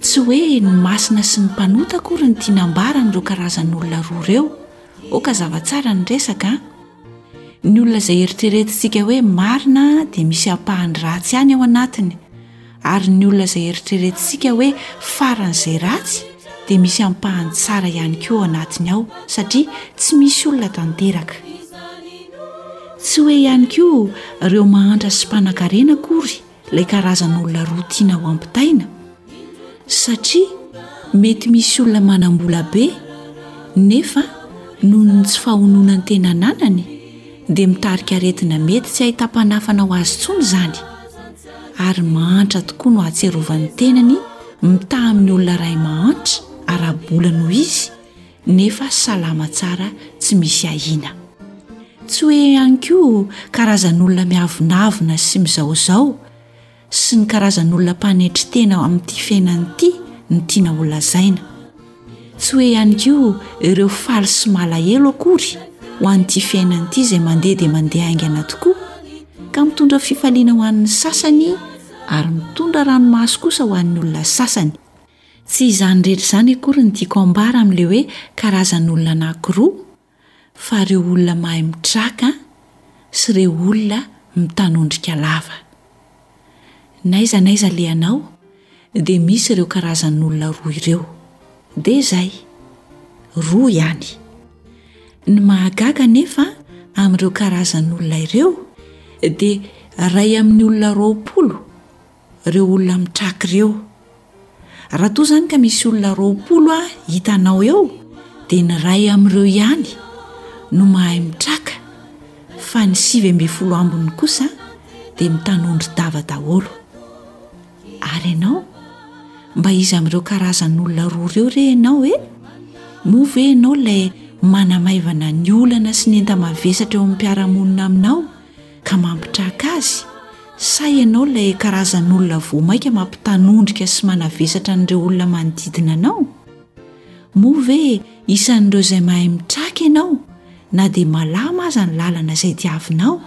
Tsy hoe ny masina sy ny mpanota akory ny tiana ambaran'ireo karazan'olona roa ireo. Oka zava tsara ny resaka an! Ny olona izay eritreretintsika hoe marina dia misy ampahany ratsy ihany ao anatiny, ary ny olona izay eritreretintsika hoe faran'izay ratsy dia misy ampahany tsara ihany koa ao anatiny ao satria tsy misy olona tanteraka. Tsy hoe ihany koa ireo mahantra sy mpanankarena akory ilay karazan'olona roa tiana ho ampitaina satria mety misy olona manam-bola be nefa noho ny tsy fahononany tena ananany dia mitarika aretina mety tsy hahitam-panafana ho azy intsony izany ary mahantra tokoa no ahatserovan'ny tenany mitaha amin'ny olona ray mahantra ara-bola noho izy nefa salama tsara tsy misy ahiana. Tsy hoe ihany koa karazan'olona miavonavona sy mizaozao sy ny karazan'olona mpanetry tena amin'ity fiainana ity no tiana holazaina. Tsy hoe ihany koa ireo faly sy malahelo akory ho an'ity fiainana ity izay mandeha dia mandeha haingana tokoa ka mitondra fifaliana ho an'ny sasany ary mitondra ranomaso kosa ho an'ny olona sasany. Tsy izany rehetra izany akory ny tiako ambara amin'ilay hoe karazan'olona anankiroa, fa ireo olona mahay mitraka sy ireo olona mitanondrika lava. N'aiza n'aiza alehanao dia misy ireo karazan'olona roa ireo. Dia izay. Roa ihany. Ny mahagaga anefa amin'ireo karazan'olona ireo dia iray amin'ny olona roapolo ireo olona amin'ny track ireo raha toa izany ka misy olona roapolo a hitanao eo dia ny ray amin'ireo ihany no mahay mitraka fa ny sivy amby folo ambiny kosa dia mitanondry dava daholo ary ianao mba izy amin'ireo karazan'olona roa ireo re ianao hoe moa ve ianao ilay manamaivana ny olana sy ny enta-mavesatra eo amin'ny mpiaramonina aminao ka mampitraka azy, sa ianao ilay karazan'olona vao mainka mampitanondrika sy manavesatra an'ireo olona manodidina anao? Moa ve isan'ireo izay mahay mitraka ianao na dia malama aza ny lalana izay diavinao?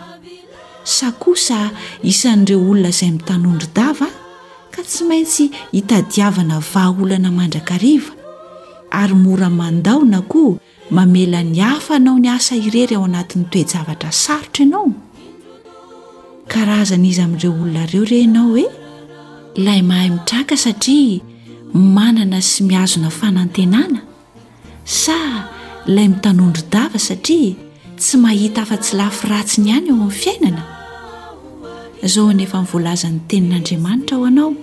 Sa kosa isan'ireo olona izay mitanondri-dava ka tsy maintsy itadiavana vahaolana mandrakariva, ary mora mandao na koa Mamela ny hafa hanao ny asa irery ao anatin'ny toe-javatra sarotra ianao? Karazan'iza amin'ireo olona ireo re ianao e? Ilay mahay mitraka satria manana sy mihazona fanantenana sa ilay mitanondro-dava satria tsy mahita afa-tsy lafy ratsiny ihany ao amin'ny fiainana? Izao anie efa voalazan'ny tenin'Andriamanitra ho anao,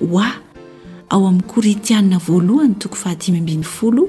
wa, ao amin'ny Korintiana voalohany toko fahadimy ambin'ny folo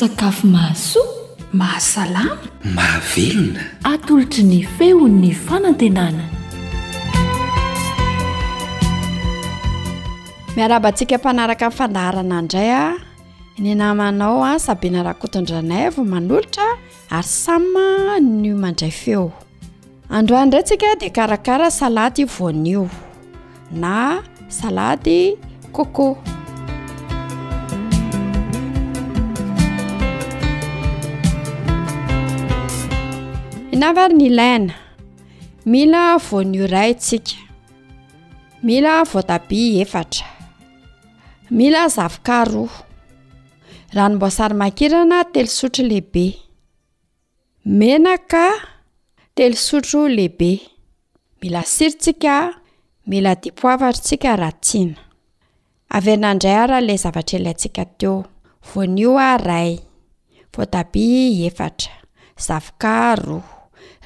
Sakafo mahasoa. Mahasalama. Mahavelona. Atolotry ny feon'ny fanantenana. Miarahaba antsika mpanaraka ny fandaharana indray a. Ah. Ny namanao a ah, Sabina Rakotondranaevo manolotra ary Sam no mandray feo. Androany indray tsika dia karakara salady voanio na salady coco. Inava ary ny ilaina? Mila voanio iray tsika, mila voatabia efatra, mila zavoka roa, ranom-boasary makirana telo sotro lehibe. Menaka, telo sotro lehibe. Mila sira tsika, mila dipoavatra ary tsika raha tiana. Averina indray arona ilay zavatra ilaintsika teo, voanio iray, voatabia efatra, zavokà roa,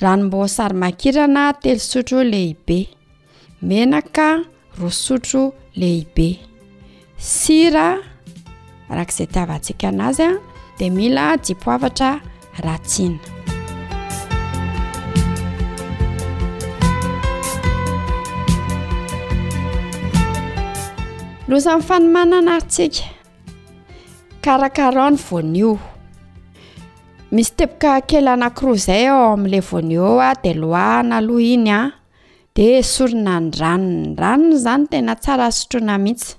ranom-boasary makirana telo sotro lehibe. Menaka roa sotro lehibe. Sira araka izay tiavantsika anazy a, dia mila dipoavatra ratsina. Loza ny fanomanana atsika. Karakarao ny voanio. Misy teboka kely anankiroa izay ao amin'ilay voanio ao dia loahana aloha iny a. dia esorina ny ranony ny ranony izany tena tsara asotroina mihitsy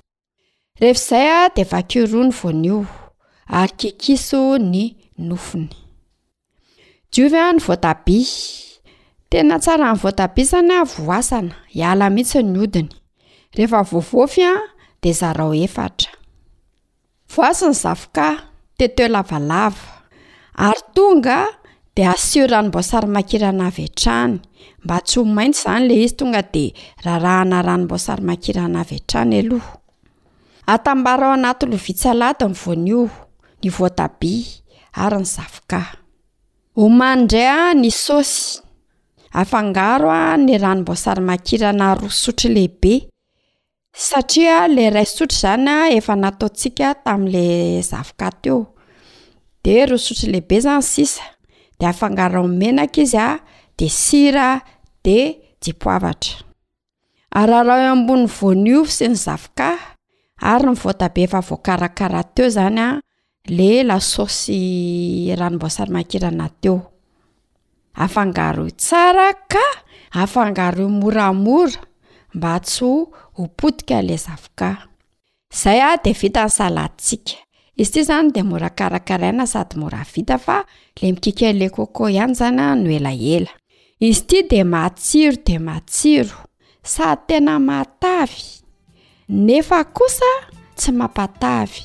rehefa izay a dia vakio roa ny voanio ary kikiso ny nofony diovy a ny voatabia tena tsara ny voatabia izany a voasana hiala mihitsy ny odiny rehefa voavofy a dia zarao efatra Voasy ny zavoka, teteo lavalava, ary tonga dia asio ranom-boasarimakirana avy hatrany, mba tsy ho maintso izany ilay izy, tonga dia rarahana ranom-boasarimakirana avy hatrany aloha. Atambaro ao anaty lovia tsalady ny voanio, ny voatabia ary ny zavoka. Omano indray aho ny saosy, afangaro aho ny ranom-boasarimakirana roa sotro lehibe, Satria le rice tsotra zany a efa nataontsika tam'le zavokà teo, de roa sotro lehibe zany sisa, de afangaro am'menaka izy a, de sira, de dipoavatra, araraho eo ambony voanio sy ny zavokà ary ny voatabia efa voakarakara teo zany a. Le lasaosy ranom-boasary makirana teo, afangaroy tsara ka afangaroy moramora mba tsy ho ho potika le zavoka, zay a de vita ny saladintsika, izy ity zany de mora karakaraina sady mora vita fa le mikiaka an'le coco ihany zany a no elaela, izy ity de matsiro dia matsiro. Sady tena matavy, nefa kosa tsy mampatavy.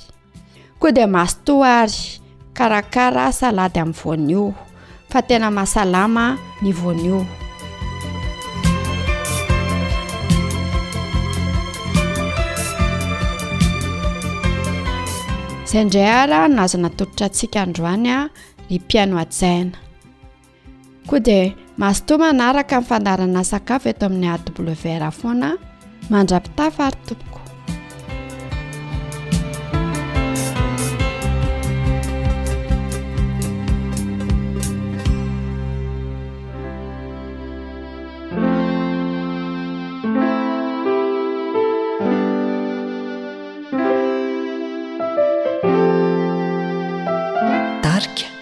Koa dia mazotoa ary karakara salady amin'ny voanio, fa tena mahasalama ny voanio. Izay indray ara no azo natolotra antsika androany ry mpihaino hajaina. Koa dia mazotoa manaraka ny fandaharana sakafo eto amin'ny AWR foana mandra-pitafa ary tompoko.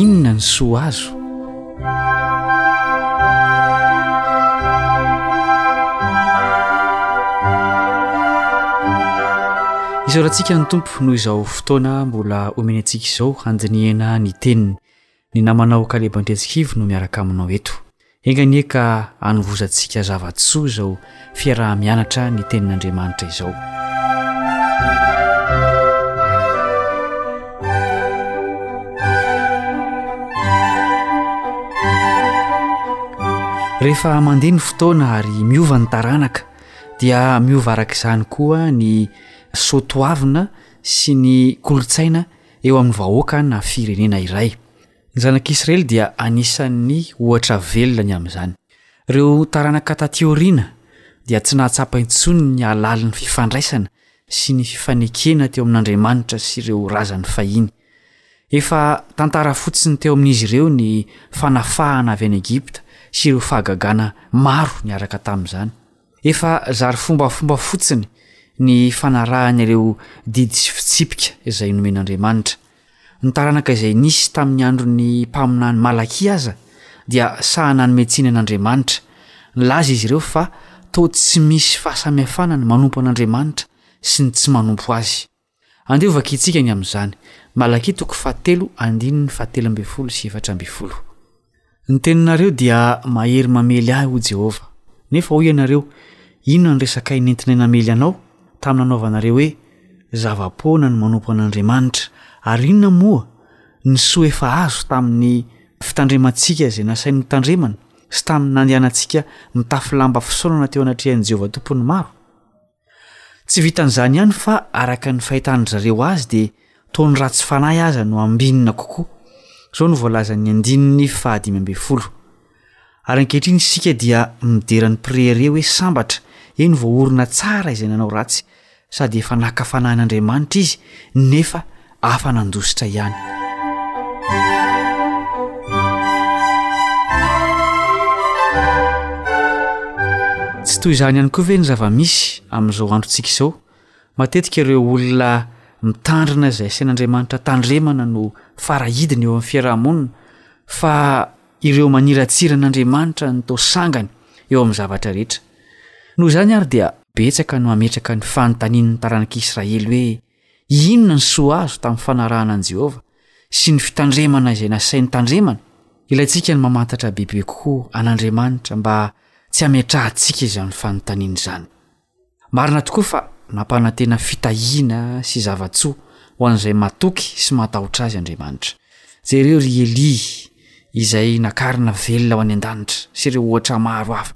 inona ny soa azo izaorantsika ny tompo noho izao fotoana mbola omeny antsika izao handinihana ny teniny Ny namanao Kaleb Andriatsikivo no miaraka aminao eto. Enga anie ka hanovozantsika zava-tsoa izao fiaraha-mianatra ny Tenin'Andriamanitra izao. Rehefa mandeha ny fotoana ary miova ny taranaka dia miova araka izany koa ny soatoavina sy ny kolontsaina eo amin'ny vahoaka na firenena iray. Ny zanak'Israely dia anisan'ny ohatra velona ny amin'izany. Ireo taranaka tatỳ aoriana dia tsy nahatsapa intsony ny halalin'ny fifandraisana sy ny fifanekena teo amin'Andriamanitra sy ireo razany fahiny. Efa tantara fotsiny teo amin'izy ireo ny fanafahana avy any Egypta sy ireo fahagagana maro niaraka tamin'izany. Efa zary fombafomba fotsiny ny fanarahany ireo didy sy fitsipika izay nomen'Andriamanitra. Ny taranaka izay nisy tamin'ny andron'ny mpaminany Malakia aza dia sahy nanome tsiny an'Andriamanitra. Nilaza izy ireo fa toa tsy misy fahasamihafana ny manompo an'Andriamanitra sy ny tsy manompo azy. Andeha ho vakintsika ny amin'izany. Malakia toko fahatelo andininy fahatelo ambin'ny folo sy efatra ambin'ny folo. Ny teninareo dia mahery mamely ahy, hoy Jehovah. Nefa hoy ianareo, Inona ny resakay nentinay namely anao, tamin'ny nanaovanareo hoe, Zava-poana ny manompo an'Andriamanitra, ary inona moa ny soa efa azo tamin'ny fitandremantsika izay nasainy notandremana, sy tamin'ny nandehanantsika mitafy lamba fisaonana teo anatrehan'i Jehovah Tompon'ny maro? Tsy vitan'izany ihany fa araka ny fahitan-dry zareo azy dia toa ny ratsy fanahy aza no ambinina kokoa. Izao no voalazan'ny andininy fahadimy ambin'ny folo. Ary ankehitriny isika dia midera ny mpirehireh hoe sambatra, eny voaorina tsara izay nanao ratsy, sady efa naka fanahin'Andriamanitra izy, nefa Afa nandositra ihany. Tsy toy izany ihany koa ve ny zava-misy amin'izao androntsika izao? Matetika ireo olona mitandrina izay asain'Andriamanitra tandremana no farahidiny eo amin'ny fiaraha-monina fa ireo maniratsira an'Andriamanitra no toa sangany eo amin'ny zavatra rehetra. Noho izany ary dia betsaka no hametraka ny fanontanian'ny taranak'Israely hoe Inona ny soa azo tamin'ny fanarahana an'i Jehovah sy ny fitandremana izay nasainy tandremana? Ilaintsika ny mamantatra bebe kokoa an'Andriamanitra mba tsy hametrahantsika izany fanontaniana izany. Marina tokoa fa nampanantena fitahiana sy zava-tsoa ho an'izay matoky sy matahotra azy Andriamanitra. Jereo ry Elia, izay nakarina velona ho any an-danitra, sy ireo ohatra maro hafa.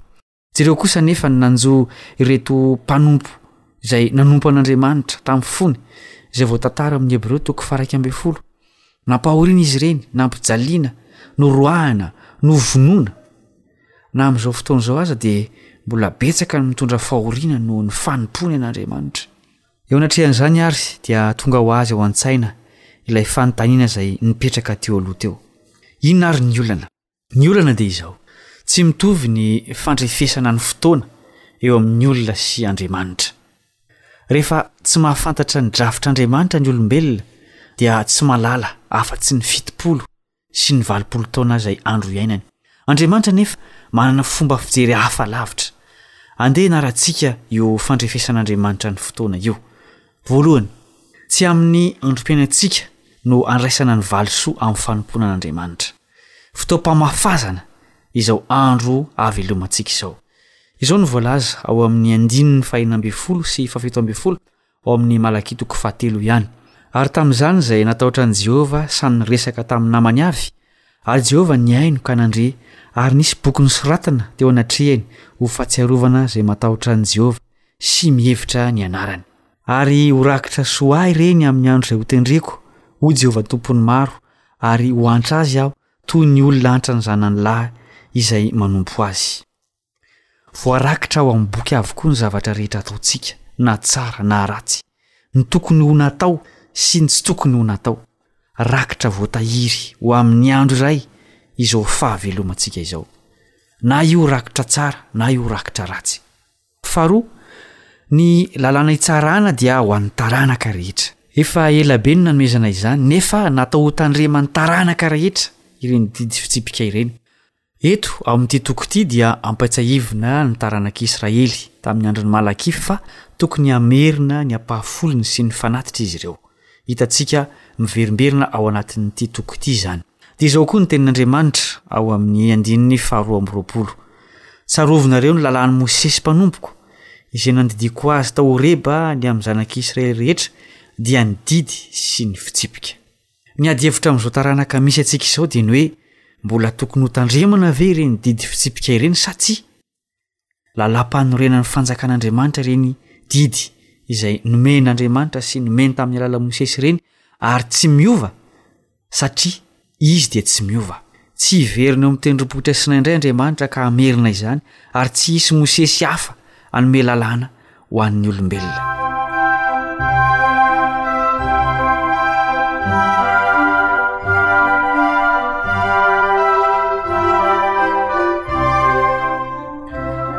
Jereo kosa anefa ny nanjo ireto mpanompo izay nanompo an'Andriamanitra tamin'ny fony, izay voatantara amin'ny Hebreo toko faraika ambin'ny folo. Nampahoriana izy ireny, nampijaliana, noroahana, novonoina. Na amin'izao fotoana izao aza dia mbola betsaka ny mitondra fahoriana noho ny fanompoany an'Andriamanitra. Eo anatrehan'izany ary dia tonga ho azy ao an-tsaina ilay fanontaniana izay nipetraka teo aloha teo. Inona ary ny olana? Ny olana dia izao, tsy mitovy ny fandrefesana ny fotoana eo amin'ny olona sy Andriamanitra. Rehefa tsy mahafantatra ny drafitr'Andriamanitra ny olombelona dia tsy malala afa-tsy ny fitopolo sy ny valopolo taona izay andro iainany. Andriamanitra anefa manana fomba fijery hafa lavitra. Andeha hanaratsika io fandrefesan'Andriamanitra ny fotoana io. Voalohany, tsy amin'ny androm-piainantsika no andraisana ny valisoa amin'ny fanompoana an'Andriamanitra. fotoam-pamafazana izao andro havelomantsika izao. Izao no voalaza ao amin'ny andininy fahenina ambin'ny folo sy fahafito ambin'ny folo ao amin'ny Malakia toko fahatelo ihany. Ary tamin'izany izay natahotra an'i Jehovah sahy niresaka tamin'ny namany avy, ary Jehovah nihaino ka nandre, ary nisy boky nosoratana teo anatrehany ho fahatsiarovana izay matahotra an'i Jehovah sy mihevitra ny anarany. Ary ho rakitra soa ahy ireny amin'ny andro izay hotendreko, hoy Jehovah Tompon'ny maro, ary ho antra azy aho toy ny olona antra ny zanany lahy izay manompo azy. Voarakitra ao amin'ny boky avokoa ny zavatra rehetra ataontsika, na tsara na ratsy, ny tokony ho natao sy ny tsy tokony ho natao, rakitra voatahiry ho amin'ny andro iray izao fahavelomantsika izao, na io rakitra tsara na io rakitra ratsy. Faharoa, ny lalàna itsarana dia ho an'ny taranaka rehetra. Efa ela be no nanomezana izany, nefa natao hotandreman'ny taranaka rehetra ireny didy fitsipika ireny. Eto amin'ity toko ity dia ampaitsahivina ny taranak'i Israely tamin'ny andron'i Malakia fa tokony hamerina ny ampahafolony sy ny fanatitra izy ireo. Hitantsika miverimberina ao anatin'ity toko ity izany. Dia izao koa ny tenin'Andriamanitra ao amin'ny andininy faharoa amby roapolo, Tsarovinareo ny lalàn'i Mosesy mpanompoko, izay nandidiako azy tao Horeba ny amin'ny zanak'i Israely rehetra, dia ny didy sy ny fitsipika. Ny adihevitra amin'izao taranaka misy antsika izao dia ny hoe mbola tokony hotandremana ve ireny didy fitsipika ireny sa tsia? Lalàm-panorenan'ny fanjakan'Andriamanitra ireny didy izay nomen'Andriamanitra sy nomeny tamin'ny alalan'i Mosesy ireny ary tsy miova satria Izy dia tsy miova. Tsy hiverina eo amin'ny tendrombohitra Sinay indray Andriamanitra ka hamerina izany ary tsy hisy Mosesy hafa hanome lalàna ho an'ny olombelona.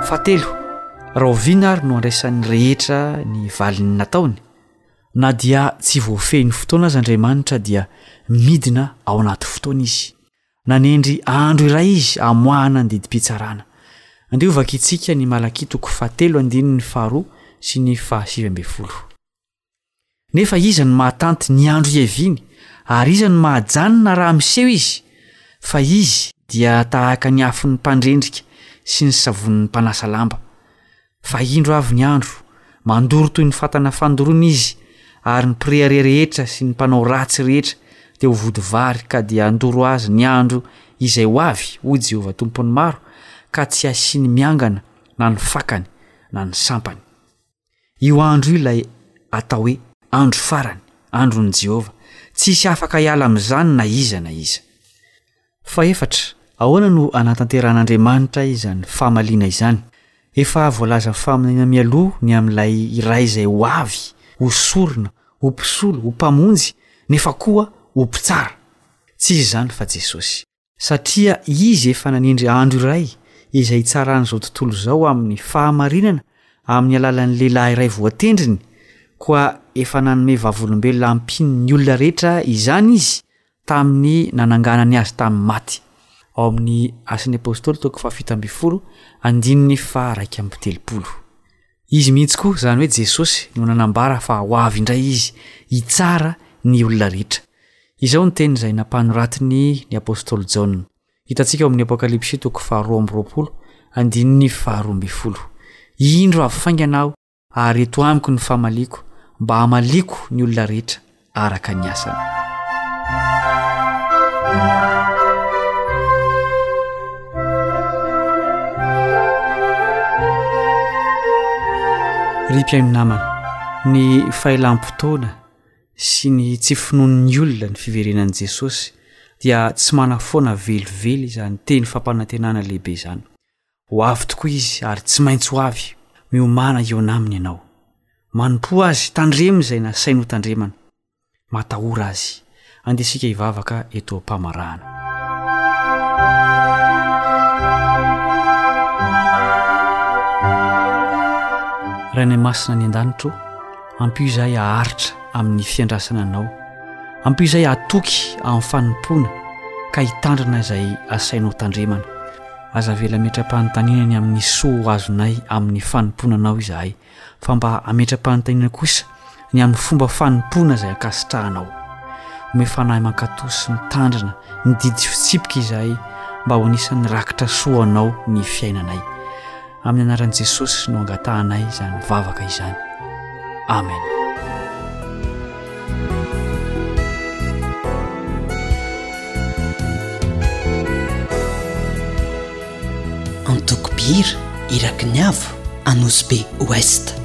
Fahatelo, rahoviana ary no andraisan'ny rehetra ny valiny nataony? Na dia tsy voafehy ny fotoana aza Andriamanitra dia midina ao anaty fotoana izy. Nanendry andro iray izy hamoahana ny didim-pitsarana. Andeha hovakintsika ny Malakia toko fahatelo andininy faharoa sy ny fahasivy ambin'ny folo. Nefa iza no mahatanty ny andro hiaviany, ary iza no mahajanona raha miseho izy? Fa izy dia tahaka ny afon'ny mpandrendrika sy ny savonin'ny mpanasa lamba. Fa indro avy ny andro, mandoro toy ny fatana fandoroana izy, ary ny mpirehareha rehetra sy ny mpanao ratsy rehetra dia ho vody vary, ka dia handoro azy ny andro izay ho avy, hoy Jehovah Tompon'ny maro, ka tsy hasiany miangana na ny fakany na ny sampany. Io andro io ilay atao hoe andro farany, andron'i Jehovah, tsy hisy afaka hiala amin'izany na iza na iza. Fahefatra, ahoana no anatanterahan'Andriamanitra izany famaliana izany? Efa voalazan'ny faminaniana mialoha ny amin'ilay Iray izay ho avy, ho sorona, ho mpisolo, ho mpamonjy, nefa koa ho mpitsara. Tsy iza izany fa Jesosy. Satria Izy efa nanendry andro iray izay hitsaran'izao tontolo izao amin'ny fahamarinana amin'ny alalan'ny lehilahy iray voatendriny, koa efa nanome vavolombelona ampian'ny olona rehetra izany Izy tamin'ny nananganany azy tamin'ny maty. Ao amin'ny Asan'ny Apôstôly toko fahafito ambin'ny folo, andininy faharaika amby telopolo. Izy mihitsy koa, izany hoe Jesôsy, no nanambara fa ho avy indray Izy hitsara ny olona rehetra. Izao ny teny izay nampanoratiny ny Apôstôly Jaona. Hitantsika ao amin'ny Apokalypsy toko faharoa amby roapolo, andininy faharoa ambin'ny folo, Indro avy faingana aho, Ary eto amiko ny famaliako, mba hamaliako ny olona rehetra araka ny asany. Ry mpiaino namana, ny fahelam-potoana sy ny tsy finoan'ny olona ny fiverenan'i Jesosy dia tsy manafoana velively izany teny fampanantenana lehibe izany. Ho avy tokoa izy ary tsy maintsy ho avy, miomàna hihaona aminy ianao. Manompoa azy, tandremo izay nasainy hotandremana. Matahora azy. Andeha isika hivavaka eto am-pamarahana. Rainay Masina any an-danitra ô, ampio izahay haharitra amin'ny fiandrasana Anao. Ampio izahay hatoky amin'ny fanompoana ka hitandrina izay asainao tandremana. Aza avela hametra-panontaniana ny amin'ny soa ho azonay amin'ny fanompoana anao izahay, fa mba hametra-panontaniana kosa ny amin'ny fomba fanompoana izay ankasitrahanao. Omey fanahy mankatò sy mitandrina ny didy sy fitsipika izahay mba ho anisan'ny rakitra soanao ny fiainanay. Amin'ny anaran'i Jesosy no angatahanay izany vavaka izany. Amen. Antoko Bira iraky ny avo Anosy Ouest.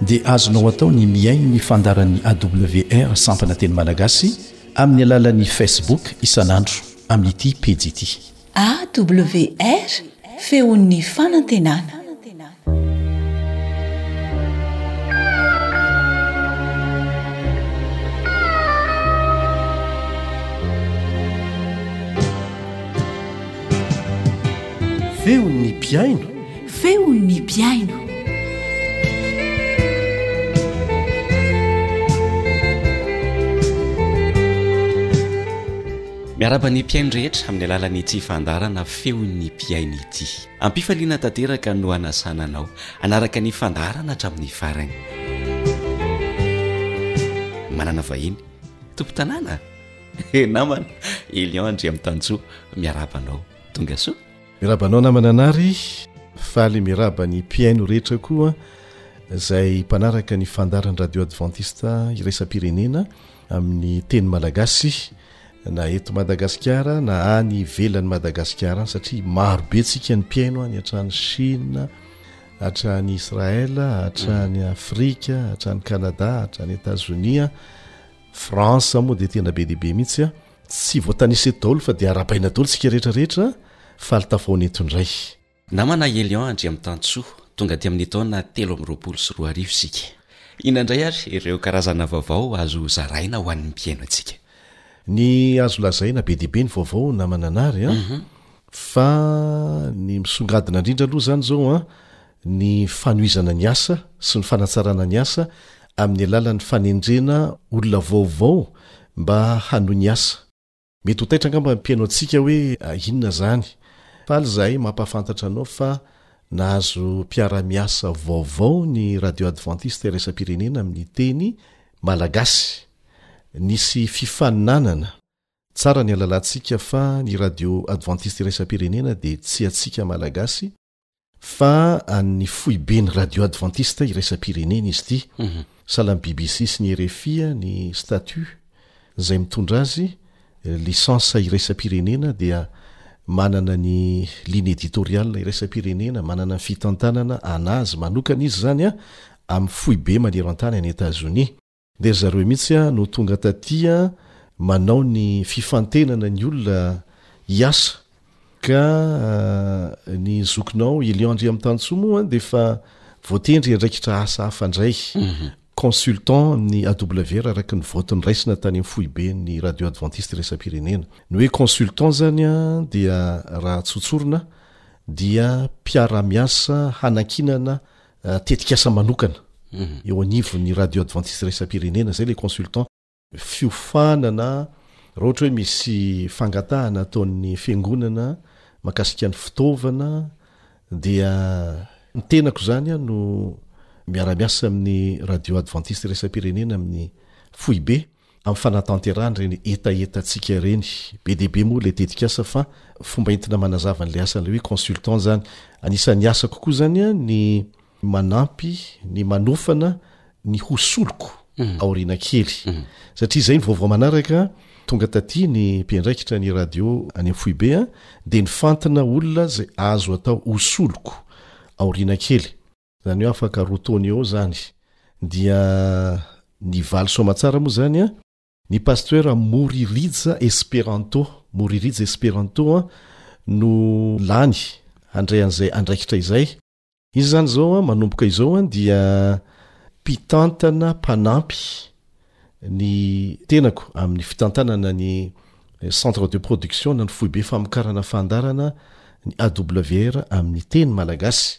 dia azonao atao ny mihaino ny fandaharan'ny AWR Sampana Teny Malagasy amin'ny alalan'ny Facebook isan'andro amin'ity pejy ity. AWR, Feon'ny Fanantenana. Feon'ny mpihaino. Feon'ny mpihaino. Miarahaba ny mpihaino rehetra amin'ny alalan'ity fandaharana Feon'ny mpihaino ity. Am-pifaliana tanteraka no hanasana anao hanaraka ny fandaharana hatramin'ny farany. Manana vahiny, tompon-tanàna, namana, Elion Andriamitanjoa, miarahaba anao. Tonga soa. Miraba anao namana anary, faly miraba ny mpihaino rehetra koa izay mpanaraka ny fandaran'ny radio adventista iraisam-pirenena amin'ny teny malagasy na eto Madagasikara na any ivelan'i Madagasikara satria maro be tsika ny mpihaino any hatrany Chine, hatrany Israël, hatrany Afrika, hatrany Canada, hatrany Etazonia, France moa dia tena be dia be mihitsy a. Tsy voatanisa eto daholo fa dia arahabaina daholo isika rehetra rehetra fa alitao foana eto indray. Namana Elion Andriamitansoa, tonga aty amin'ny taona telo amby roapolo sy roa arivo isika. Inona indray ary ireo karazana vaovao azo zaraina ho an'ny mpihaino antsika? Ny azo lazaina be dia be ny vaovao namana Nary an! Fa ny misongadina indrindra aloha izany izao an! ny fanohizana ny asa sy ny fanatsarana ny asa amin'ny alalan'ny fanendrena olona vaovao mba hanohy ny asa. Mety ho taitra angamba ny mpihaino antsika hoe inona izany. Faly izahay mampahafantatra anao fa nahazo mpiara-miasa vaovao ny Radio Advantista Iraisam-pirenena amin'ny teny Malagasy. Nisy fifaninanana. Tsara ny halalantsika fa ny Radio Advantista Iraisam-pirenena dia tsy antsika Malagasy, Fa an'ny foiben'ny radio advantista iraisam-pirenena izy ity. Sahala ny bbc sy ny rfi ny statut izay mitondra azy, lisansa iraisam-pirenena, dia manana ny ligne editoriale iraisam-pirenena, manana ny fitantanana an'azy manokana izy izany amin'ny foibe maneran-tany any Etazonia. Dia ry zareo mihitsy no tonga taty manao ny fifantenana ny olona hiasa ka ny zokinao i Liandry Amitantsoa moa dia efa voatendry hiandraikitra asa hafa indray, consultant amin'ny AWR araka ny vote noraisina tany amin'ny foiben'ny Radio Adventiste Iraisam-pirenena. Ny hoe consultant izany dia raha tsotsorina dia mpiara-miasa hanankinana tetikasa manokana eo anivon'ny radio advantiste iraisam-pirenena, izay ilay consultant. Fiofanana, raha ohatra hoe misy fangatahana ataon'ny fiangonana mahakasika ny fitaovana dia ny tenako izany aho no miara-miasa amin'ny radio advantiste iraisam-pirenena amin'ny foibe. amin'ny fanatanterahana ireny hetahetantsika ireny. Be dia be moa ilay tetikasa fa fomba entina manazava an'ilay asa an'ilay hoe consultant izany. Anisan'ny asako koa izany ny manampy ny manofana ny ho soloko aoriana kely. Satria izay ny vaovao manaraka, tonga taty ny mpiandraikitra ny radio any amin'ny foibe dia nifantina olona izay azo atao ho soloko aoriana kely. Zany hoe afaka roa taona eo zany. Dia ny valy soamatsara moa zany an, ny pasteur Moririja Esperanto, Moririja Esperanto an, no lany handray an'izay andraikitra izay. Izy zany zao an, manomboka izao an dia mpitantana mpanampy ny tenako amin'ny fitantanana ny centre de production na ny foibe famokarana fandarana ny AWR amin'ny teny malagasy.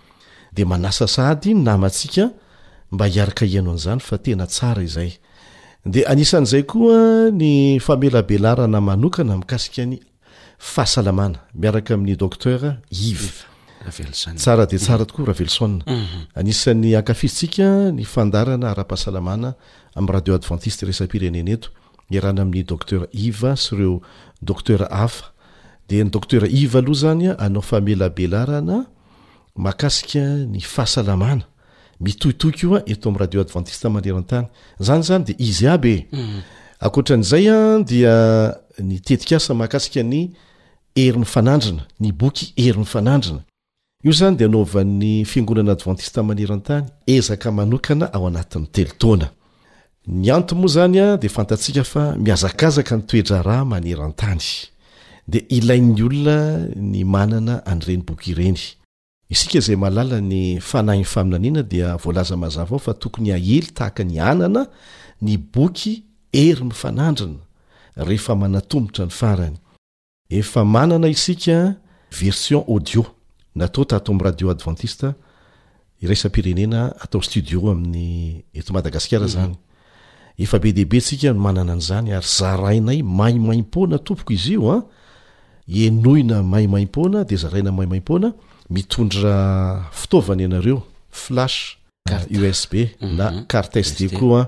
dia manasa sahady ny namantsika mba hiaraka hihaino an'izany fa tena tsara izay. Dia anisan'izay koa ny famelabelarana manokana mikasika ny fahasalamana miaraka amin'ny Docteur Yves. Ravelson. Tsara dia tsara tokoa Ravelson. Mhm. Anisan'ny ankafizintsika ny fandarana ara-pahasalamana amin'ny radio adventiste iraisampirenena eto iarana amin'ny Docteur Yves sy ireo Docteur hafa. Dia ny Docteur Yves aloha izany anao famelabelarana mahakasika ny fahasalamana mitohitohy koa eto amin'ny radio advantiste maneran-tany zany izany dia izy aby e mhm. akoatran'izay a dia ny tetikasa mahakasika ny herin'ny fanandrina ny boky herin'ny fanandrina io izany dia anaovan'ny fiangonana advantiste maneran-tany ezaka manokana ao anatin'ny telo taona Ny antony moa izany dia fantatsika fa mihazakazaka ny toe-draharaha maneran-tany. Dia ilain'ny olona ny manana an'ireny boky ireny. Isika izay mahalala ny fanahin'ny faminaniana dia voalaza mazava ao fa tokony haely tahaka ny anana ny boky hery mifanandrina rehefa manatomotra ny farany. Efa manana isika version audio natao tato amin'ny radio advantiste iraisam-pirenena atao studio amin'ny eto Madagasikara izany. Efa be dia be isika no manana an'izany ary zarainay maimaim-poana tompoko izy io an! Henoina maimaim-poana dia zaraina maimaim-poana. Mitondra fitaovana ianareo, flash, usb na carte SD koa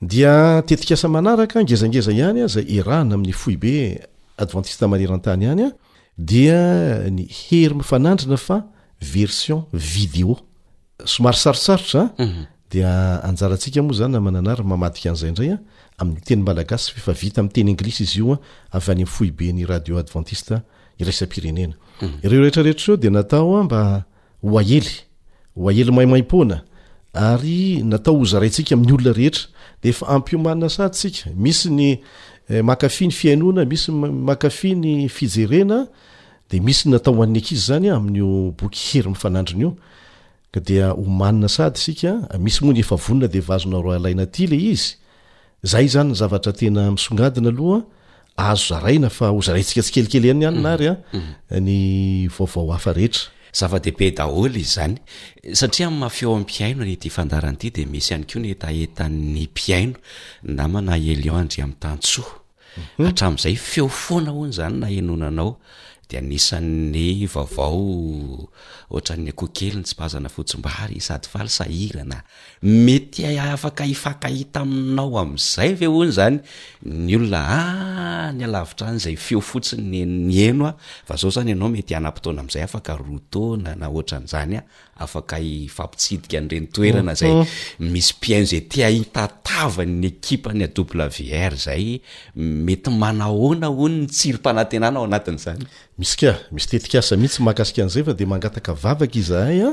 Dia tetikasa manaraka, ngezangeza ihany aza erahana amin'ny foibe advantista maneran-tany ihany an, dia ny hery mifanandrina fa version video. Somary sarotsarotra an, mhm. dia anjarantsika moa izany namanana ary mamadika an'izay indray an, amin'ny teny malagasy fa efa vita amin'ny teny anglisy izy io an, avy any amin'ny foiben'ny radio advantista iraisam-pirenena. Mhm. Ireo rehetrarehetra ireo dia natao mba Hoahely, hoahely maimaimpoana, ary natao hozaraintsika amin'ny olona rehetra. Dia efa ampy omanina sahady isika. Misy ny mankafy ny fihainoana, misy ny mankafy ny fijerena, dia misy ny natao ho an'ny ankizy izany amin'io boky Hery mifanandrina io. Ka dia omanina sahady isika. Misy moa ny efa vonona dia vazona roa alaina aty ilay izy. Izay izany ny zavatra tena misongadina aloha azo zaraina fa ho zaraintsika tsikelikely ihany ihany nary a ny vaovao hafa rehetra. Zava-dehibe daholo izany satria amin'ny maha feo am-pihaino an'ity fandaharana ity dia misy ihany koa ny hetahetan'ny mpihaino namana Elion Andriamitantsoa. Hatramin'izay feo foana hono izany nahenoana anao dia anisan'ny vaovao ohatran'ny akoho kely nitsipazana fotsimbary sady faly sahirana Mety afaka hifankahita aminao amin'izay ve hono izany ny olona any alavitra any izay feo fotsiny ny nihaino a! Fa izao izany ianao mety hanam-potoana amin'izay afaka roa taona na ohatran'izany a, afaka hifampitsidika an'ireny toerana izay misy mpihaino izay te hahita tava ny ekipan'ny AWR izay, mety manahoana hono ny tsirim-panantenana ao anatin'izany? Misy ka, misy tetikasa mihitsy mahakasika an'izay fa dia mangataka vavaka izahay a!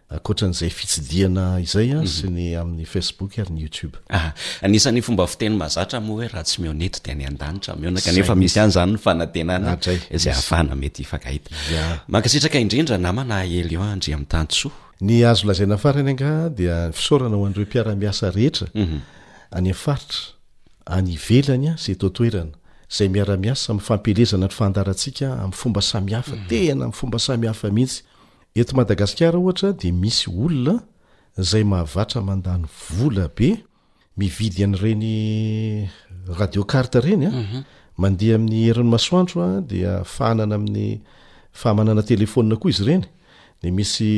Ankoatra an'izay fitsidihana izay sy ny amin'ny Facebook ary ny YouTube. Aha. Anisan'ny fomba fiteny mahazatra moa hoe raha tsy mihaona eto dia any an-danitra mihaona kanefa misy ihany izany ny fanantenana izay ahafahana mety hifankahita. Mankasitraka indrindra namana Elion Andriamitantosoa. Ny azo lazaina farany angaha dia ny fisaorana ho an'ireo mpiara-miasa rehetra any amin'ny faritra, any ivelany sy eto an-toerana izay miara-miasa amin'ny fampielezana ny fahandarantsika amin'ny fomba samihafa, tena amin'ny fomba samihafa mihitsy. Eto Madagasikara ohatra dia misy olona izay mahavatra mandany vola be mividy an'ireny radio carte ireny an, mhm. mandeha amin'ny herin'ny masoandro an, dia fahanana amin'ny fahamanana telefonina koa izy ireny, dia misy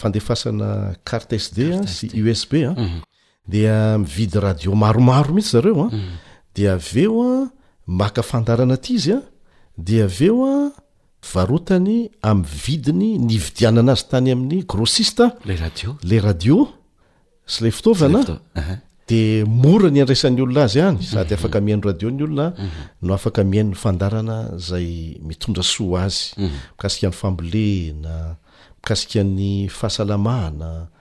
fandefasana carte SD sy USB an, mhm. dia mividy radio maromaro mihitsy zareo a mm. dia avy eo a maka fandarana aty izy a dia avy eo a varotany amin'ny vidiny ny vidianana azy tany amin'ny grossiste le radio le radio sy le fitaovana de mora ny andraisan'ny olona azy any mhm. sady afaka mihaino radio ny olona mhm. no afaka mihaino ny fandarana zay mitondra soa azy mhm. mikasika ny fambolena mikasika ny fahasalamahana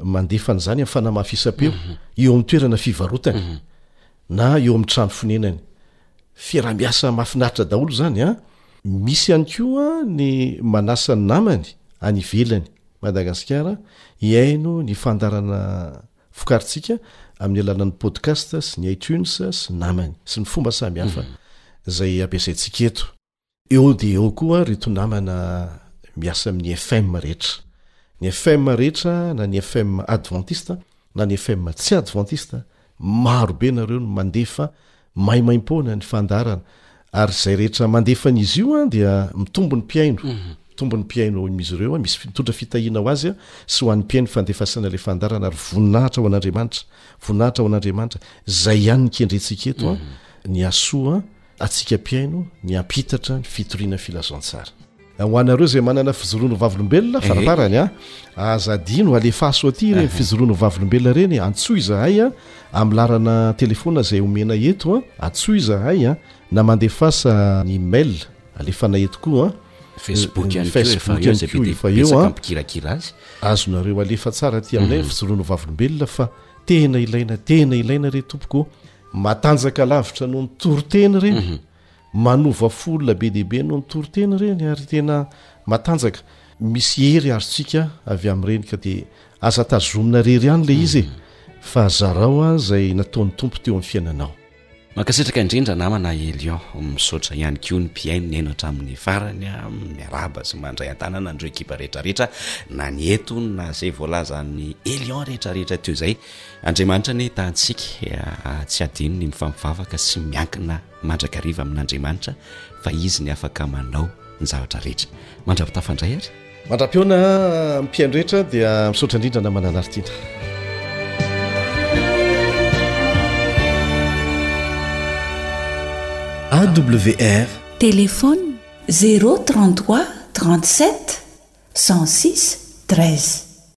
mandefa an'izany amin'ny fanamafisam-peo eo amin'ny toerana fivarotany na eo amin'ny trano fonenany fiarahamiasa mahafinaritra daholo izany a misy ihany koa ny manasa ny namany any ivelany madagasikara hihaino ny fandarana vokarintsika amin'ny alanan'ny podcast sy ny itunes sy namany sy ny fomba samy hafa izay ampiasaintsika eto Eo dia eo koa reto namana miasa amin'ny FM rehetra. Ny FM rehetra na ny FM advantista na ny FM tsy advantista, maro be nareo no mandefa maimaimpoana ny fandaharana ary izay rehetra mandefa an'izy io dia mitombo ny mpihaino. Mhm. Mitombo ny mpihaino ao amin'izy ireo, misy mitondra fitahiana ho azy sy ho an'ny mpihaino fandefasana ilay fandaharana ary voninahitra ho an'Andriamanitra. Voninahitra ho an'Andriamanitra. Izay ihany ny kendrentsika eto mhm. ny hasoa Antsika mpihaino ny hampitatra ny fitoriana filazantsara. Ho anareo izay manana fijoroan'ny vavolombelona, faraparany a, aza adino alefaso aty ireny fijoroan'ny vavolombelona ireny, antsoy izahay a, amin'ny laharana telefaonina izay omena eto a, antsoy izahay a, na mandefasa ny mail alefanay eto koa a. Facebook ihany koa efa eo izay be dia betsaka mpikirakira azy. Azonareo alefa tsara aty aminay ny fijoroan'ny vavolombelona fa tena ilaina, tena ilaina re tompoko Matanjaka lavitra noho ny toriteny ireny, manova fo olona be dia be noho ny toriteny ireny ary tena matanjaka. Misy hery azontsika avy amin'ireny ka dia aza tazomina irery ihany ilay izy e, fa zarao izay nataon'ny Tompo teo amin'ny fiainanao. Mankasitraka indrindra namana Elion, misaotra ihany koa ny mpihaino nihaino hatramin'ny farany, miarahaba sy mandray an-tanana an'ireo ekipa rehetrarehetra na ny eto na izay voalazan'i Elion rehetrarehetra teo izay. Andriamanitra anie ta antsika ah, tsy adino ny mifampivavaka sy miankina mandrakariva amin'Andriamanitra fa izy ny afaka manao ny zavatra rehetra. Mandra-pitafa indray ary. Mandra-pihaona amin'ny mpihaino rehetra dia misaotra indrindra namana Naritiana. AWR Téléphone 033 37 106 13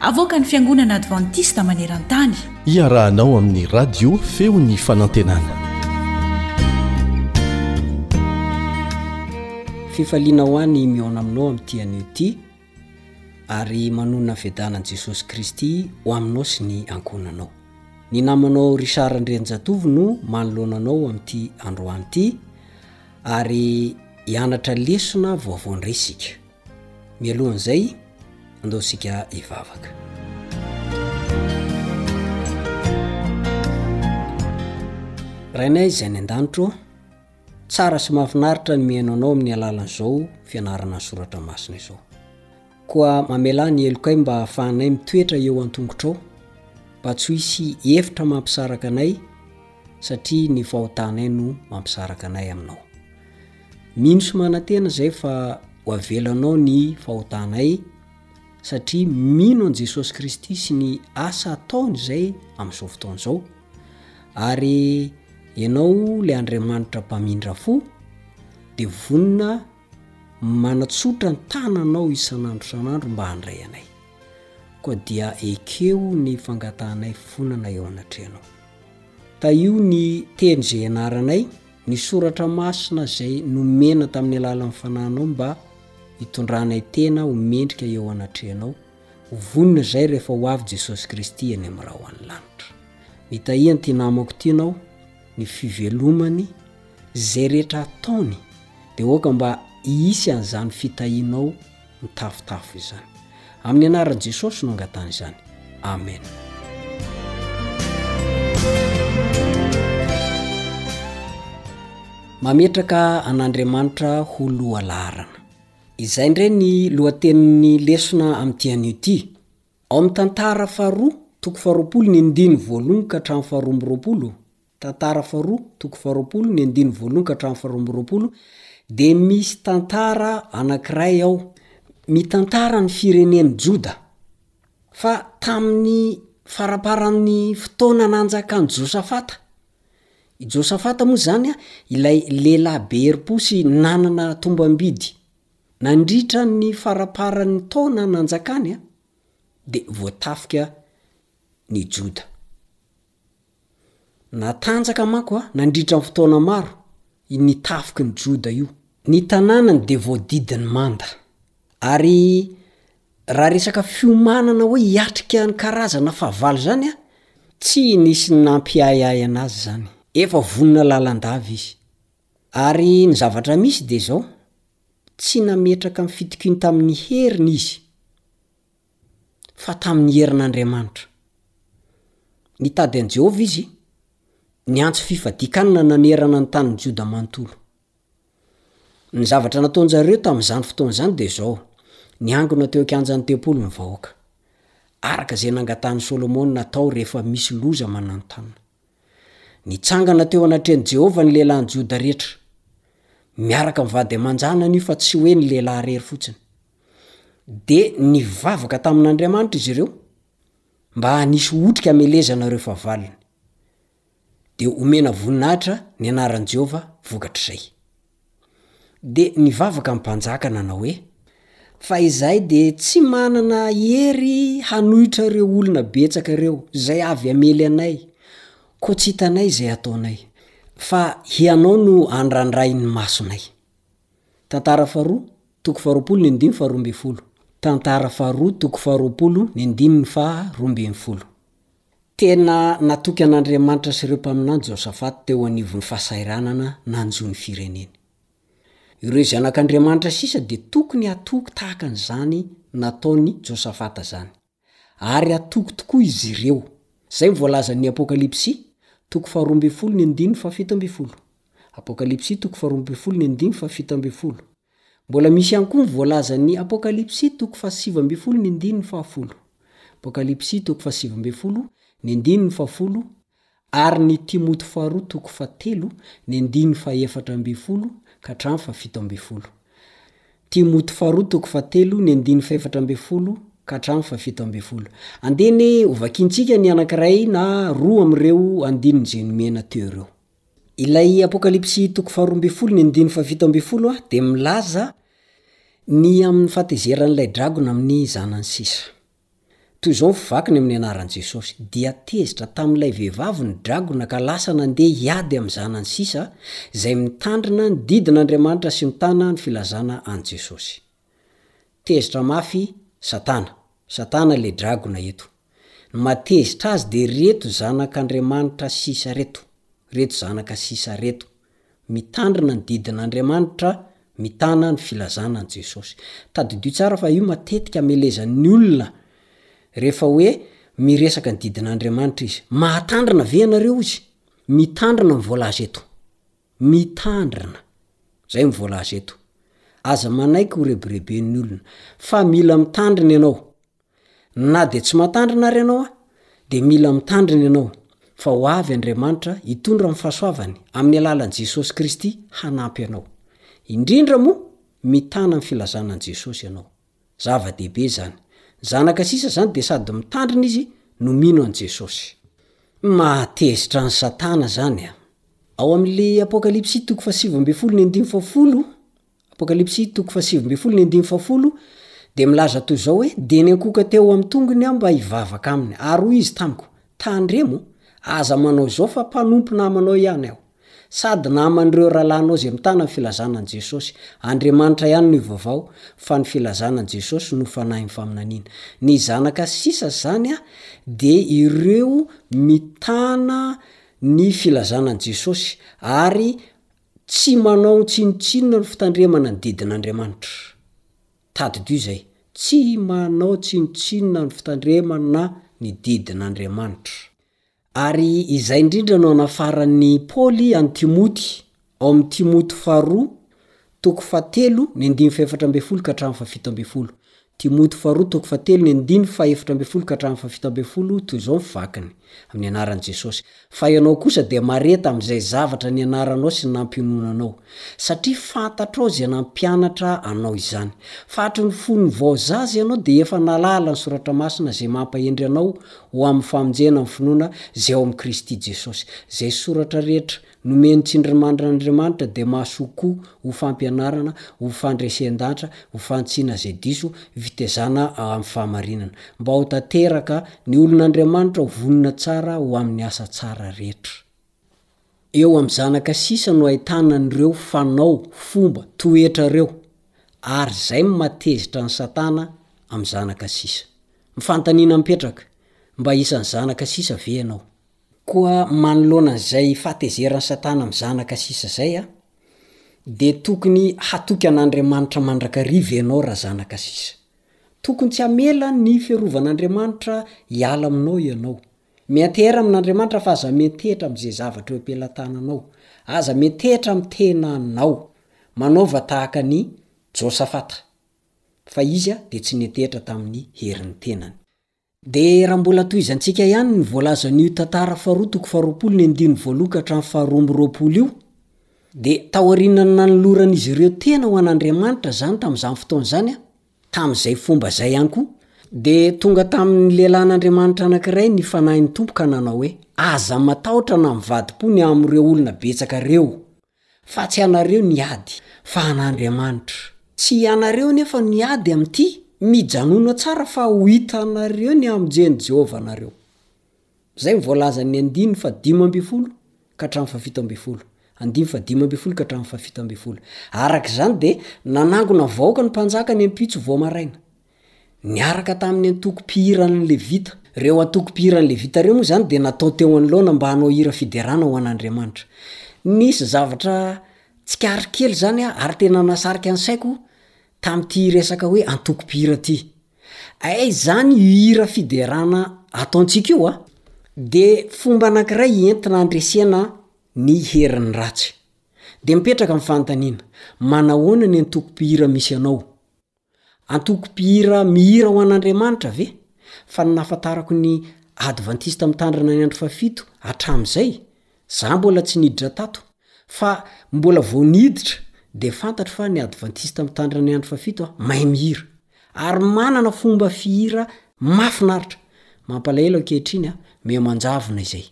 Avoakan'ny Fiangonana Advantista maneran-tany. Iarahanao amin'ny Radio Feon'ny Fanantenana. Fifaliana ho ahy ny mihaona aminao amin'ity anio ity ary manonona fiadanana an'i Jesosy Kristy ho aminao sy ny ankohonanao. Ny namanao Richard Andrianjatovo no manoloana anao amin'ity androany ity ary hianatra lesona vaovao indray isika. Mialohan'izay, andao isika hivavaka. Rainay izay any an-danitro, tsara sy mahafinaritra ny mihaino anao amin'ny alalan'izao fianarana ny soratra masina izao. Koa mamelà ny helokay mba hahafahanay mitoetra eo an-tongotrao, mba tsy ho hisy efitra mampisaraka anay satria ny fahotanay no mampisaraka anay aminao. Mino sy manantena izay fa ho avelanao ny fahotanay satria mino an'i Jesosy Kristy sy ny asa ataony izay amin'izao fotoana izao. Ary ianao ilay Andriamanitra mpamindra fo dia vonona manatsotra ny tananao isan'andro isan'andro mba handray anay. Koa dia ekeo ny fangatahanay fonana eo anatrehanao. Tahio ny teny izay ianaranay. Ny soratra masina izay nomena tamin'ny alalan'ny Fanahinao mba hitondranay tena ho mendrika eo anatrehanao, ho vonona izay rehefa ho avy Jesosy Kristy eny amin'ny raho any lanitra. Mitahia an'ity namako ity Ianao, ny fivelomany, izay rehetra ataony, dia aoka mba hisy an'izany fitahianao, mitafotafo izany. Amin'ny anaran'i Jesosy no angatahana izany. Amena. Mametraka an'Andriamanitra ho loha laharana. Izay indray ny lohatenin'ny lesona amin'ity anio ity. Ao amin'ny tantara faharoa, toko faharoapolo ny ndiny voalohany ka hatramin'ny faharoa amby roapolo, Tantara faharoa, toko faharoapolo, ny andininy voalohany ka hatramin'ny faharoa amby roapolo, dia misy tantara anankiray ao, mitantara ny firenen'i Joda, fa tamin'ny faramparan'ny fotoana nanjakan'i Josafata, i Josafata moa izany ilay lehilahy be herim-po sy nanana tombam-bidy, nandritra ny faramparan'ny taona nanjakany dia voatafika ny Joda. Natanjaka manko nandritra ny fotoana maro iny tafiky ny Joda io. Ny tanànany dia voadidy ny manda. Ary raha resaka fiomanana hoe hiatrika ny karazana fahavalo izany, tsy nisy nampiahiahy an'azy izany. Efa vonona lalandava izy. Ary ny zavatra misy dia izao, tsy nametraka ny fitokiany tamin'ny heriny izy. fa tamin'ny herin'Andriamanitra. Nitady an'i Jehovah izy, niantso fifadian-kanina nanerana ny tanin'i Joda manontolo. Ny zavatra nataon-dry zareo tamin'izany fotoana izany dia izao, Niangona teo an-kianjan'ny tempoly ny vahoaka, araka izay nangatahan'i Solomona natao rehefa misy loza mananontanona. Nitsangana teo anatrehan'i Jehovah ny lehilahin'i Joda rehetra, miaraka amin'ny vady aman-janany io fa tsy hoe ny lehilahy irery fotsiny. De nivavaka tamin'Andriamanitra izy ireo mba hanisy otrika hamelezana ireo fahavalony. De omena voninahitra ny anaran'i Jehovah vokatr'izay. De nivavaka ny mpanjaka nanao hoe, Fa izahay dia tsy manana hery hanohitra ireo olona betsaka ireo, izay avy hamely anay, koa tsy hitanay izay hataonay. Fa hianao no andrandray ny masonay. Tantara faharoa. Toko faharoapolo ny andininy faharoa ambin'ny folo. Tantara faharoa toko faharoapolo ny andininy faha roa ambin'ny folo. Tena natoky an'Andriamanitra sy ireo mpaminany Josafata teo anivon'ny fahasahiranana nanjo ny fireneny. Ireo zanak'Andriamanitra sisa dia tokony hatoky tahaka an'izany nataon'i Josafata izany. ary hatoky tokoa izy ireo. Izay no voalazan' ny Apokalypsy, toko faharoa ambin'ny folo ny andininy fahafito ambin'ny folo. Apokalypsy, toko faharoa ambin'ny folo ny andininy fahafito ambin'ny folo. Mbola misy ihany koa ny voalazan' ny Apokalypsy, toko fahasivy ambin'ny folo ny andininy fahafolo. Apokalypsy, toko fahasivy ambin'ny folo ny andininy fahafolo, Ary ny Timoty faharoa toko faha telo, ny andininy faha efatra ambin'ny folo ka hatramin'ny faha fito ambin'ny folo. Timoty faharoa toko faha telo, ny andininy faha efatra ambin'ny folo ka hatramin'ny faha fito ambin'ny folo. Andeha anie ho vakintsika ny anankiray na roa amin'ireo andininy izay nomena teo ireo. Ilay Apokalypsy toko faharoa ambin'ny folo, ny andininy faha fito ambin'ny folo dia milaza ny amin'ny fahatezeran'ilay dragona amin'ny zanany sisa. Toy izao ny vakiny amin'ny anaran'i Jesosy, Dia tezitra tamin'ilay vehivavy ny dragona ka lasa nandeha hiady amin'ny zanany sisa, izay mitandrina ny didin'Andriamanitra sy mitana ny filazana an'i Jesosy. Tezitra mafy Satana. Satana ilay dragona eto. Ny maha tezitra azy dia ireto zanak'Andriamanitra sisa ireto. Ireto zanaka sisa ireto. Mitandrina ny didin'Andriamanitra mitana ny filazana an'i Jesosy. Tadidio tsara fa io matetika amelezan'ny olona rehefa hoe miresaka ny didin'Andriamanitra izy. Mahatandrina ve ianareo izy? Mitandrina no voalaza eto. Mitandrina. Izay no voalaza eto. Aza manaiky horebireben'ny olona. Fa mila mitandrina ianao. Na dia tsy matandrina ary ianao an, dia mila mitandrina ianao, fa ho avy Andriamanitra hitondra ny fahasoavany amin'ny alalan'i Jesosy Kristy hanampy anao. Indrindra moa, mitana ny filazana an'i Jesosy ianao. Zava-dehibe izany. Ny zanaka sisa izany dia sady mitandrina izy no mino an'i Jesosy. Mahatezitra an'i Satana izany an! Ao amin'ny Apokalypsy toko fahasivy ambin'ny folo ny andininy fahafolo, Apokalypsy toko fahasivy ambin'ny folo ny andininy fahafolo dia milaza toy izao hoe, Dia niankohoka teo amin'ny tongony aho mba hivavaka aminy. Ary hoy izy tamiko, Tandremo, aza manao izao fa mpanompo namanao ihany aho, sady naman'ireo rahalahynao izay mitana ny filazana an'i Jesosy. Andriamanitra ihany no ivavao, fa ny filazana an'i Jesosy no fanahin'ny faminaniana. Ny zanaka sisa izany dia ireo mitana ny filazana an'i Jesosy, ary Tsy manao tsinontsinona ny fitandremana ny didin'Andriamanitra. Tadidio izay, tsy manao tsinontsinona ny fitandremana ny didin'Andriamanitra. Ary izay indrindra no anafaran'i Paoly an'i Timoty, ao amin'i Timoty faharoa, toko fahatelo, ny andininy fahefatra ambin'ny folo ka hatramin'ny fahafito ambin'ny folo. Timoty faharoa toko fahatelo ny andininy fahefatra ambin'ny folo ka hatramin'ny fahafito ambin'ny folo, toy izao ny vakiny, Amin'ny anaran'i Jesosy. Fa ianao kosa dia mareta amin'izay zavatra nianaranao sy nampiononanao, satria fantatrao izay nampianatra anao izany, fa hatry ny fony vao zaza ianao dia efa nahalala ny soratra masina izay mampahendry anao ho amin'ny famonjena amin'ny finoana izay ao amin'i Kristy Jesosy. Izay soratra rehetra Nomeny tsindrimandry an'Andriamanitra dia mahasoa koa ho fampianarana, ho fandresen-danitra, ho fantsina izay diso, fitezana amin'ny fahamarinana. Mba ho tanteraka ny olon'Andriamanitra ho vonona tsara ho amin'ny asa tsara rehetra. Eo amin'ny zanaka sisa no ahitana an'ireo fanao, fomba, toetra ireo, ary izay no maha tezitra an'i Satana amin'ny zanaka sisa. Ny fanontaniana mipetraka, mba isan'ny zanaka sisa ve ianao? Koa manoloana an'izay fahatezeran'i Satana amin'ny zanaka sisa izay, dia tokony hatoky an'Andriamanitra mandrakariva ianao razanaka sisa. Tokony tsy hamela ny fiarovan'Andriamanitra hiala aminao ianao. Miantehera amin'Andriamanitra fa aza miantehitra amin'izay zavatra eo am-pelatananao. Aza miantehitra amin'ny tenanao. Manaova tahaka an'i Josafata, fa izy dia tsy niantehitra tamin'ny herin'ny tenany. Dia raha mbola tohizantsika ihany ny voalazan'io tantara faharoa toko faharoapolo ny andininy voaloha ka hatramin'ny faharoa amby roapolo io, dia taorian'ny nanoloran'izy ireo tena ho an'Andriamanitra izany tamin'izany fotoana izany, tamin'izay fomba izay ihany koa, dia tonga tamin'ny lehilahin'Andriamanitra anankiray ny Fanahin'ny Tompo ka nanao hoe, Aza matahotra na mivadi-po ny amin'ireo olona betsaka ireo. Fa tsy ianareo niady, fa an'Andriamanitra. Tsy ianareo anefa niady amin'ity. Mijanona tsara fa ho hitanareo ny hamonjen'i Jehovah anareo. Izay no voalazan'ny andiny fahadimy ambin'ny folo ka hatramin'ny fahafito ambin'ny folo. Andiny fahadimy ambin'ny folo ka hatramin'ny fahafito ambin'ny folo. Araka izany dia nanangona vahoaka ny mpanjaka ny ampitso vao maraina. Niaraka tamin'ny antoko mpihiran'ny Levita. Ireo antoko mpihiran'ny Levita ireo moa izany dia natao teo anoloana mba hanao hira fiderana ho an'Andriamanitra. Nisy zavatra tsikaritra kely izany ary tena nahasarika ny saiko tamin'ity resaka hoe antoko mpihira ity. Aiza izany io hira fiderana ataontsika io? Dia fomba anankiray entina handresena ny herin'ny ratsy. Dia mipetraka ny fanontaniana, manahoana ny antoko mpihira misy anao? Antoko mpihira mihira ho an'Andriamanitra ve? Fa ny nahafantarako ny Advantista Mitandrina ny Andro Fahafito hatramin'izay, za mbola tsy niditra tato, fa mbola vao niditra dia fantatro fa ny Advantista Mitandrina ny Andro Fahafito an, mahay mihira. Ary manana fomba fihira mahafinaritra. Mampalahelo ankehitriny an, miha manjavona izay.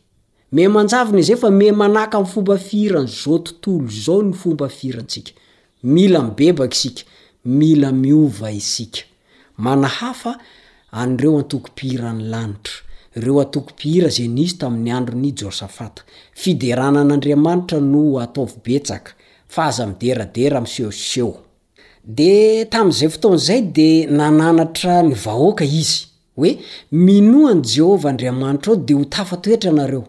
Miha manjavona izay fa miha manaka ny fomba fihiran'izao tontolo izao ny fomba fihirantsika. Mila mibebaka isika, mila miova isika. Manahafa an'ireo antoko mpihiran'ny lanitra, ireo antoko mpihira izay nisy tamin'ny andron'i Josafata. Fiderana an'Andriamanitra no ataovy betsaka, fa aza mideradera misehoseho. Dia tamin'izay fotoana izay dia nananatra ny vahoaka izy, hoe, Minoa an'i Jehovah Andriamanitrao, dia ho tafatoetra ianareo.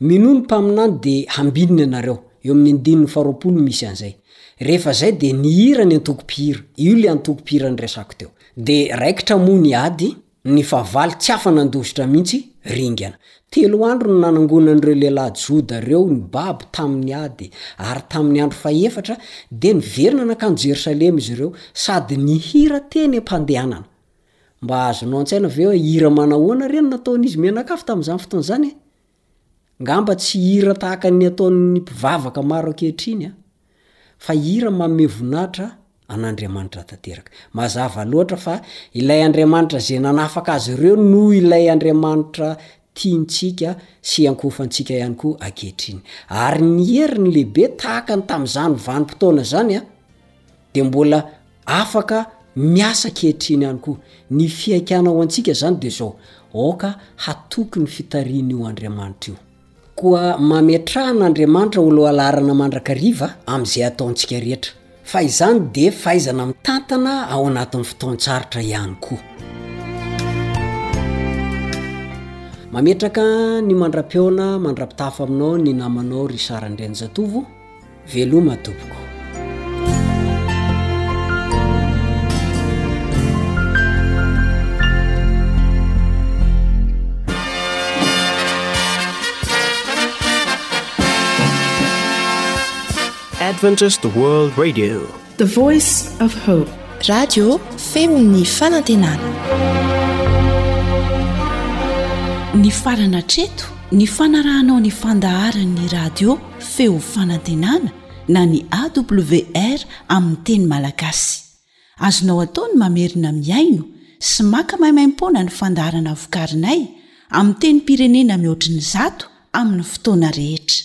Minoa ny mpaminany, dia hambinina ianareo. Eo amin'ny andininy faharoapolo no misy an'izay. Rehefa izay dia nihira ny antoko mpihira. Io ilay antoko mpihira niresako teo. Dia raikitra moa ny ady Ny fahavalo tsy afa-nandositra mihitsy ringana. Telo andro no nanangonan'ireo lehilahy Joda ireo ny babo tamin'ny ady, ary tamin'ny andro fahefatra dia niverina nankany Jerosalema izy ireo sady nihira teny am-pandehanana. Mba azonao an-tsaina ve hoe hira manahoana ireny nataon'izy mianakavy tamin'izany fotoana izany? Ngamba tsy hira tahaka ny ataon'ny mpivavaka maro ankehitriny an! Fa hira manome voninahitra an'Andriamanitra tanteraka. Mazava loatra fa ilay Andriamanitra izay nanafaka azy ireo no ilay Andriamanitra tiantsika sy iankohofantsika ihany koa ankehitriny. Ary ny heriny lehibe tahaka ny tamin'izany vanim-potoana izany an, dia mbola Afaka miasa ankehitriny ihany koa. Ny fihaikana ho antsika izany dia izao, aoka hatoky ny fitarihin'io Andriamanitra io. Koa mametraha an'Andriamanitra ho lohalaharana mandrakariva amin'izay ataontsika rehetra. Fa izany dia fahaizana mitantana ao anatin'ny fotoan-tsarotra ihany koa. Mametraka ny mandra-pihaona mandra-pitafa aminao ny namanao Richard Andrianjatovo. Veloma tompoko. Adventist World Radio. The voice of hope. Radio feon'ny fanantenana. Nifarana hatreto ny fanarahanao ny fandaharan'ny radio feo fanantenana na ny AWR amin'ny teny malagasy. Azonao atao ny mamerina mihaino sy maka maimaimpoana ny fandaharana vokarinay amin'ny tenim-pirenena mihoatry ny zato amin'ny fotoana rehetra.